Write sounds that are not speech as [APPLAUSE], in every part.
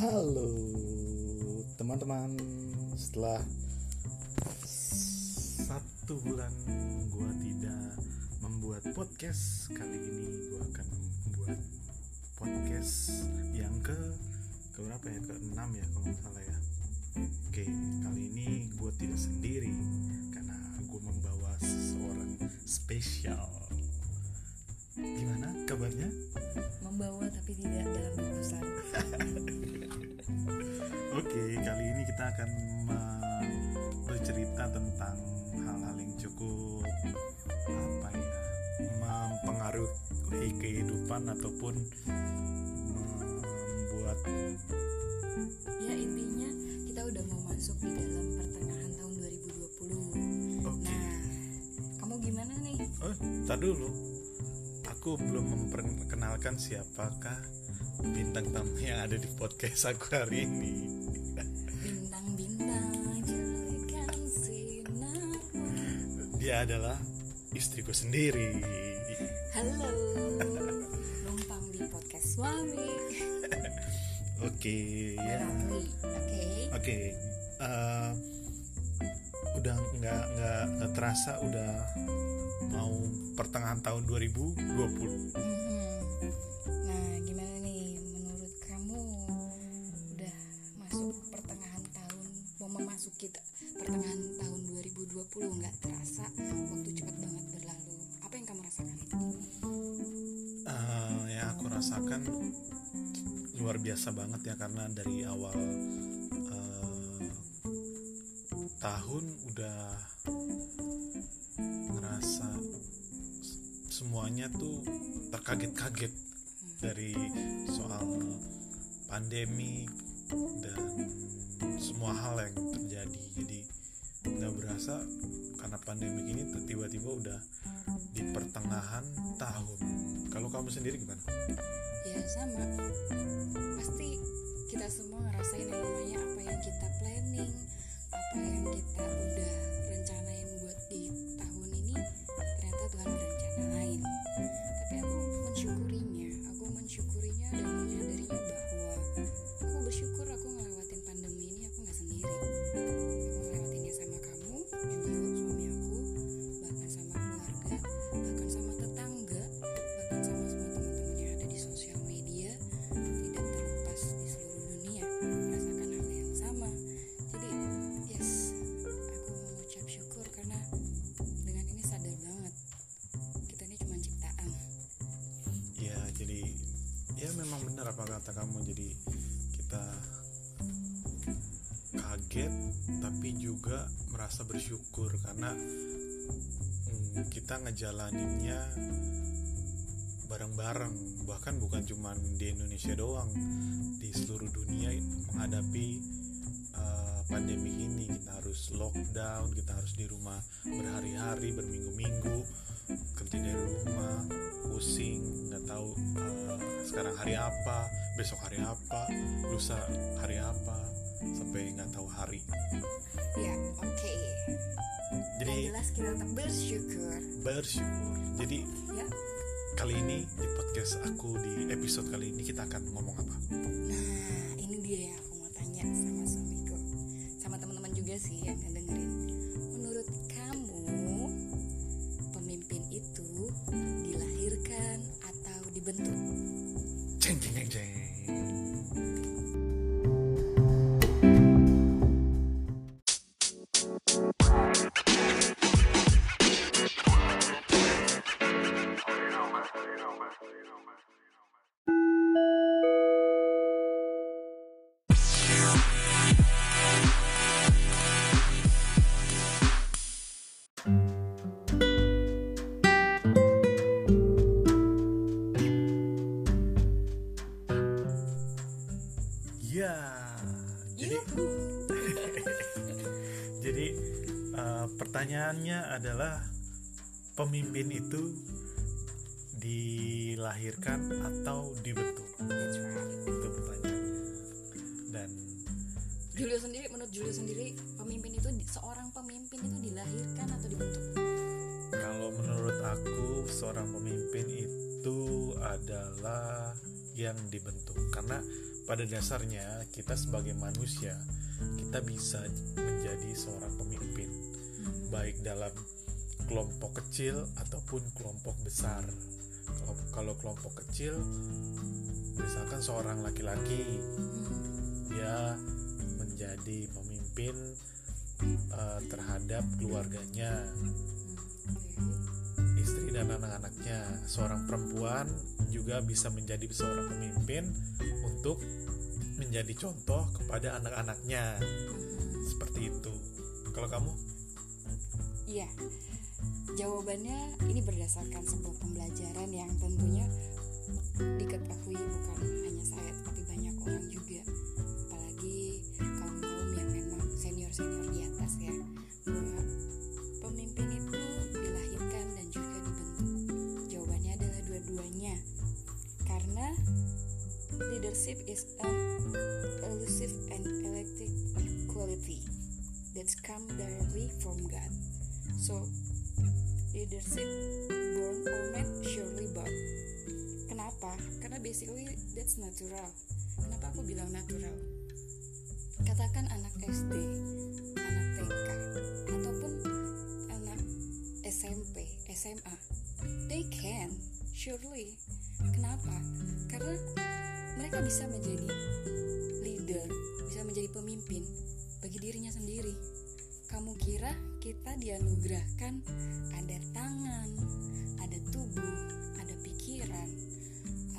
Halo teman-teman Setelah satu bulan gua tidak membuat podcast Kali ini gua akan membuat podcast yang ke ke berapa ya? Ke 6 ya kalau nggak salah ya Oke, kali ini gua tidak sendiri Karena gua membawa seseorang spesial Gimana kabarnya? membawa tapi tidak dalam bungkusan [LAUGHS] Oke, kali ini kita akan bercerita tentang hal-hal yang cukup apa ya, mempengaruhi kehidupan ataupun membuat ya intinya kita udah mau masuk di dalam pertengahan tahun 2020 Oke. nah kamu gimana nih Oh, tar dulu. Aku belum memperkenalkan siapakah bintang tamu yang ada di podcast aku hari ini. Dia adalah istriku sendiri. halo numpang di podcast suami [LAUGHS] Oke, ya. Oke Oke, eh, udah nggak nggak terasa udah mau pertengahan tahun 2020. Mhm. nah biasa banget ya karena dari awal eh, tahun udah ngerasa semuanya tuh terkaget-kaget dari soal pandemi dan semua hal yang terjadi jadi nggak berasa karena pandemi ini tiba-tiba udah di pertengahan tahun kalau kamu sendiri gimana? Ya sama. Pasti kita semua ngerasain yang namanya apa yang kita planning kata kamu jadi kita kaget tapi juga merasa bersyukur karena mm, kita ngejalaninnya bareng-bareng. Bahkan bukan cuma di Indonesia doang di seluruh dunia menghadapi lockdown kita harus di rumah berhari-hari berminggu-minggu kerja dari rumah pusing nggak tahu uh, sekarang hari apa besok hari apa lusa hari apa sampai nggak tahu hari. Ya oke. Jadi yang jelas kita tetap bersyukur. Bersyukur. Jadi ya. kali ini di podcast aku di episode kali ini kita akan ngomong apa? Nah, ini dia. yang sih yang ngedengerin. Pertanyaannya adalah pemimpin itu dilahirkan atau dibentuk That's right. itu pertanyaannya dan Julio sendiri, menurut Julio sendiri, pemimpin itu seorang pemimpin itu dilahirkan atau dibentuk? kalau menurut aku seorang pemimpin itu adalah yang dibentuk karena pada dasarnya kita sebagai manusia kita bisa menjadi seorang pemimpin baik dalam kelompok kecil ataupun kelompok besar. Kalau kalau kelompok kecil misalkan seorang laki-laki dia menjadi pemimpin uh, terhadap keluarganya istri dan anak-anaknya. Seorang perempuan juga bisa menjadi seorang pemimpin untuk menjadi contoh kepada anak-anaknya. Seperti itu. Kalau kamu iya. Jawabannya ini berdasarkan sebuah pembelajaran yang tentunya diketahui bukan hanya saya tapi banyak orang juga. Apalagi kaum kaum yang memang senior senior di atas ya. Bahwa pemimpin itu dilahirkan dan juga dibentuk. Jawabannya adalah dua-duanya. Karena leadership is an so leadership born or made surely born kenapa? Karena basically that's natural. Kenapa aku bilang natural? Katakan anak SD anak TK ataupun anak SMP SMA they can surely. Kenapa? Karena mereka bisa menjadi leader bisa menjadi pemimpin bagi dirinya sendiri kamu kira kita dianugerahkan? Ada tangan, ada tubuh, ada pikiran,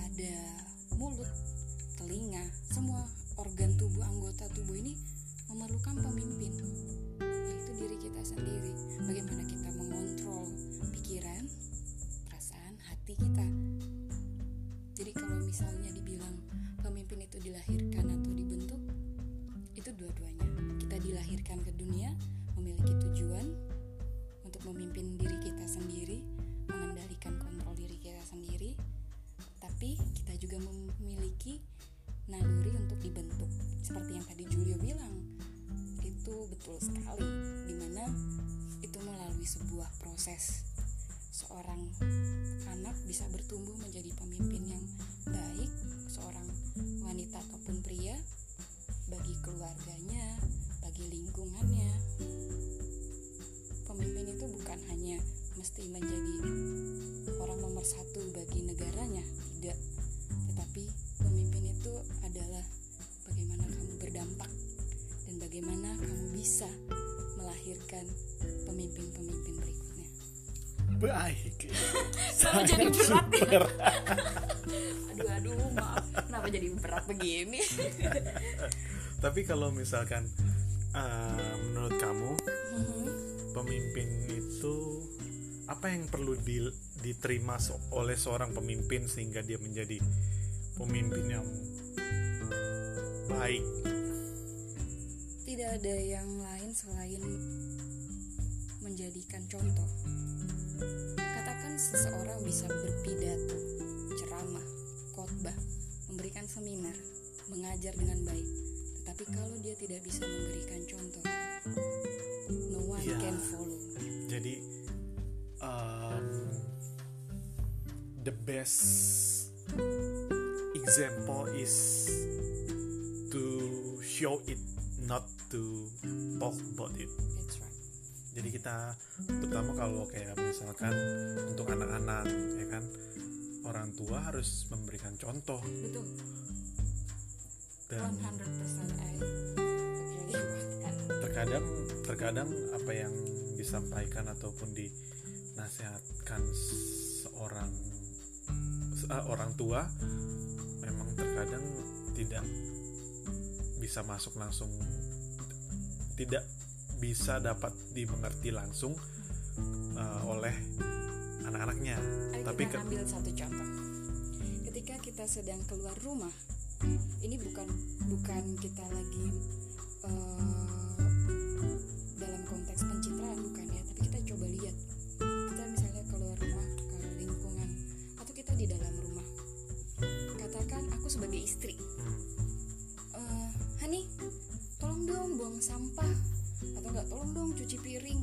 ada Seperti yang tadi Julio bilang, itu betul sekali, di mana itu melalui sebuah proses seorang anak bisa bertumbuh menjadi pemimpin yang baik, seorang wanita ataupun pria bagi keluarganya, bagi lingkungannya. Pemimpin itu bukan hanya mesti menjadi orang nomor satu bagi negaranya, baik [LAUGHS] Kenapa jadi berat ya? [LAUGHS] aduh aduh maaf, kenapa jadi berat begini? [LAUGHS] tapi kalau misalkan uh, menurut kamu pemimpin itu apa yang perlu di- diterima so- oleh seorang pemimpin sehingga dia menjadi pemimpin yang baik Tidak ada yang lain selain menjadikan contoh. Katakan seseorang bisa berpidato, ceramah, khotbah, memberikan seminar, mengajar dengan baik. Tetapi kalau dia tidak bisa memberikan contoh, no one Ya. can follow. jadi um, the best example is to show it not to talk about it That's right. Jadi kita terutama kalau kayak misalkan untuk anak-anak ya kan orang tua harus memberikan contoh Betul. dan 100% I agree with that. terkadang terkadang apa yang disampaikan ataupun dinasihatkan seorang se- eh, orang tua memang terkadang tidak bisa masuk langsung tidak bisa dapat dimengerti langsung eh, oleh anak-anaknya tapi kita ambil satu contoh. Ketika kita sedang keluar rumah, ini bukan bukan kita lagi eh, dalam konteks pencitraan bukan ya, tapi kita coba lihat. Kita misalnya keluar rumah ke lingkungan atau kita di dalam rumah. Katakan aku sebagai istri, hmm, eh, Hani, tolong dong buang sampah atau enggak tolong dong cuci piring.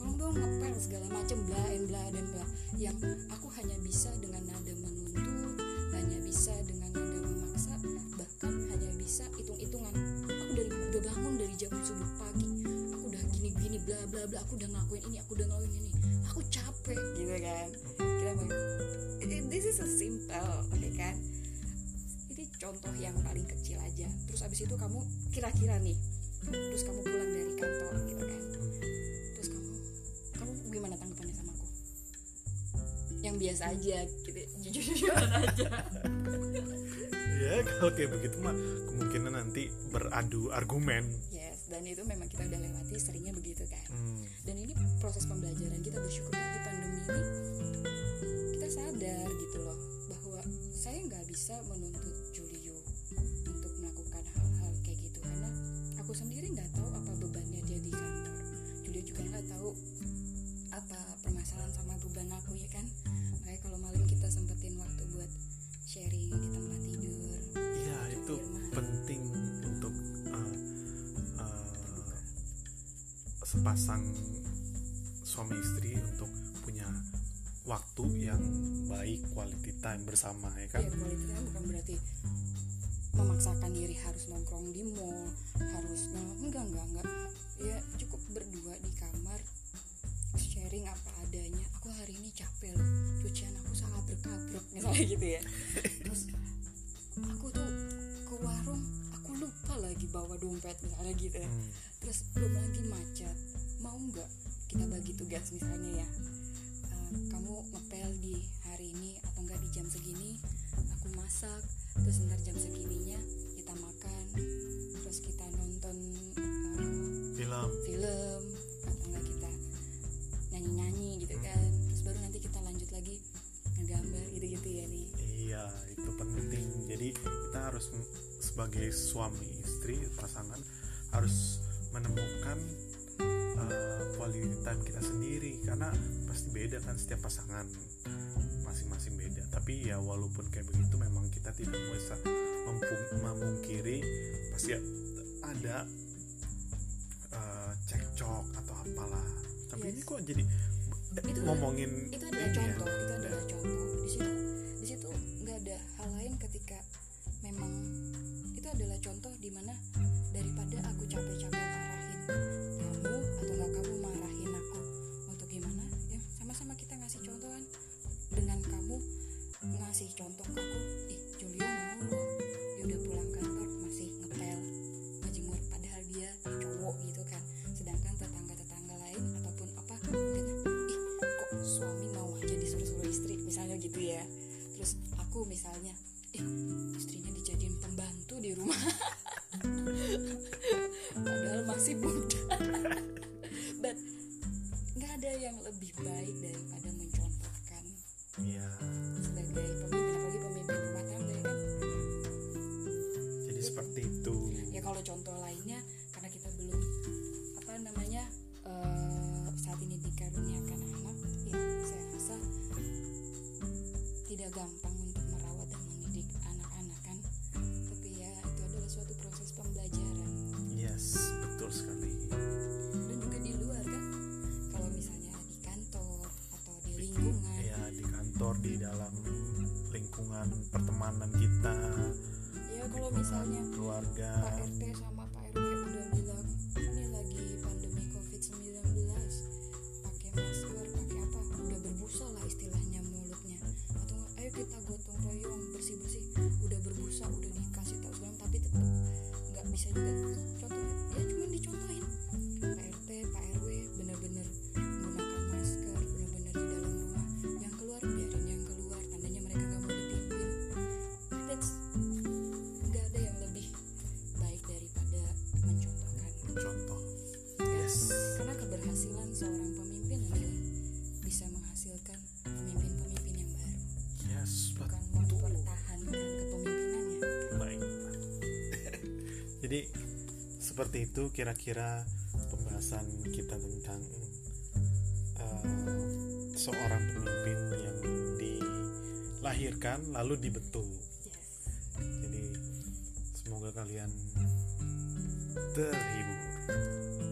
Tolong dong ngepel segala macam bla and bla dan bla. Yang aku hanya bisa dengan nada menuntut hanya bisa dengan nada memaksa bahkan hanya bisa hitung-hitungan. Aku dari udah bangun dari jam subuh pagi. Aku udah gini-gini bla bla bla. Aku udah ngelakuin ini aku udah ngelakuin ini. Aku capek gitu kan. Kita this is a simple oke kan? Ini contoh yang paling kecil aja. Terus abis itu kamu kira-kira nih terus kamu pulang dari kantor gitu kan? Terus kamu kamu gimana tanggapannya sama aku? Yang biasa aja gitu. [LAUGHS] Jujur jujuran aja. Ya kalau kayak begitu mah kemungkinan nanti beradu argumen. Yes dan itu memang kita udah lewati seringnya begitu kan? Hmm. dan ini proses pembelajaran kita bersyukur di pandemi ini kita sadar gitu loh bahwa saya nggak bisa menuntut aku sendiri nggak tahu apa bebannya dia di kantor. Julio juga nggak tahu apa permasalahan sama beban aku ya kan? Makanya kalau malam kita sempetin waktu buat sharing di tempat tidur Iya itu Firman. penting untuk uh, uh, sepasang suami istri untuk punya waktu yang baik quality time bersama ya kan? Iya, quality time bukan berarti memaksakan diri harus nongkrong di mall, harus enggak enggak enggak. Ya cukup berdua di kamar sharing apa adanya. Aku hari ini capek loh, cucian aku salah berkabruk [LAUGHS] misalnya gitu ya. Terus aku tuh ke warung, aku lupa lagi bawa dompet misalnya gitu ya. Hmm. Terus belum lagi macet, mau nggak kita bagi tugas misalnya ya? Eh, kamu ngepel di hari ini atau enggak di jam segini aku masak terus ntar jam segininya kita makan terus kita nonton eh, film. film atau enggak kita nyanyi-nyanyi gitu kan. Terus baru nanti kita lanjut lagi ngegambar gitu-gitu ya nih. Iya itu penting. Jadi kita harus sebagai suami istri pasangan harus menemukan uh, quality time kita sendiri. Karena beda kan setiap pasangan masing-masing beda tapi ya walaupun kayak begitu memang kita tidak bisa memungkiri pasti ada uh, cekcok atau apalah tapi ini Yes. kok jadi Itu- ngomongin itu adalah ini ya. contoh itu adalah contoh di situ di situ nggak ada hal lain ketika memang itu adalah contoh di mana daripada aku capek-capek ngasih contoh ke aku. Ih Julio mau loh. Dia udah pulang kantor masih ngepel ngejemur padahal dia cowok gitu kan. Sedangkan tetangga-tetangga lain ataupun apa mungkin ih kok suami mau aja disuruh-suruh istri misalnya gitu ya. Terus aku misalnya ih istrinya dijadiin pembantu di rumah. [LAUGHS] Padahal masih muda [LAUGHS] but nggak ada yang lebih baik daripada mencontohkan Iya. sebagai pemimpin apalagi pemimpin rumah tangga ya kan jadi seperti itu ya kalau contoh lainnya karena kita belum apa namanya eh, saat ini dikaruniakan anak ya saya rasa tidak gampang di kantor di dalam lingkungan pertemanan kita ya kalau misalnya keluarga. Pak RT sama seperti itu kira-kira pembahasan kita tentang eh, seorang pemimpin yang dilahirkan lalu dibentuk. Yes. Jadi semoga kalian terhibur.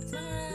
Semangat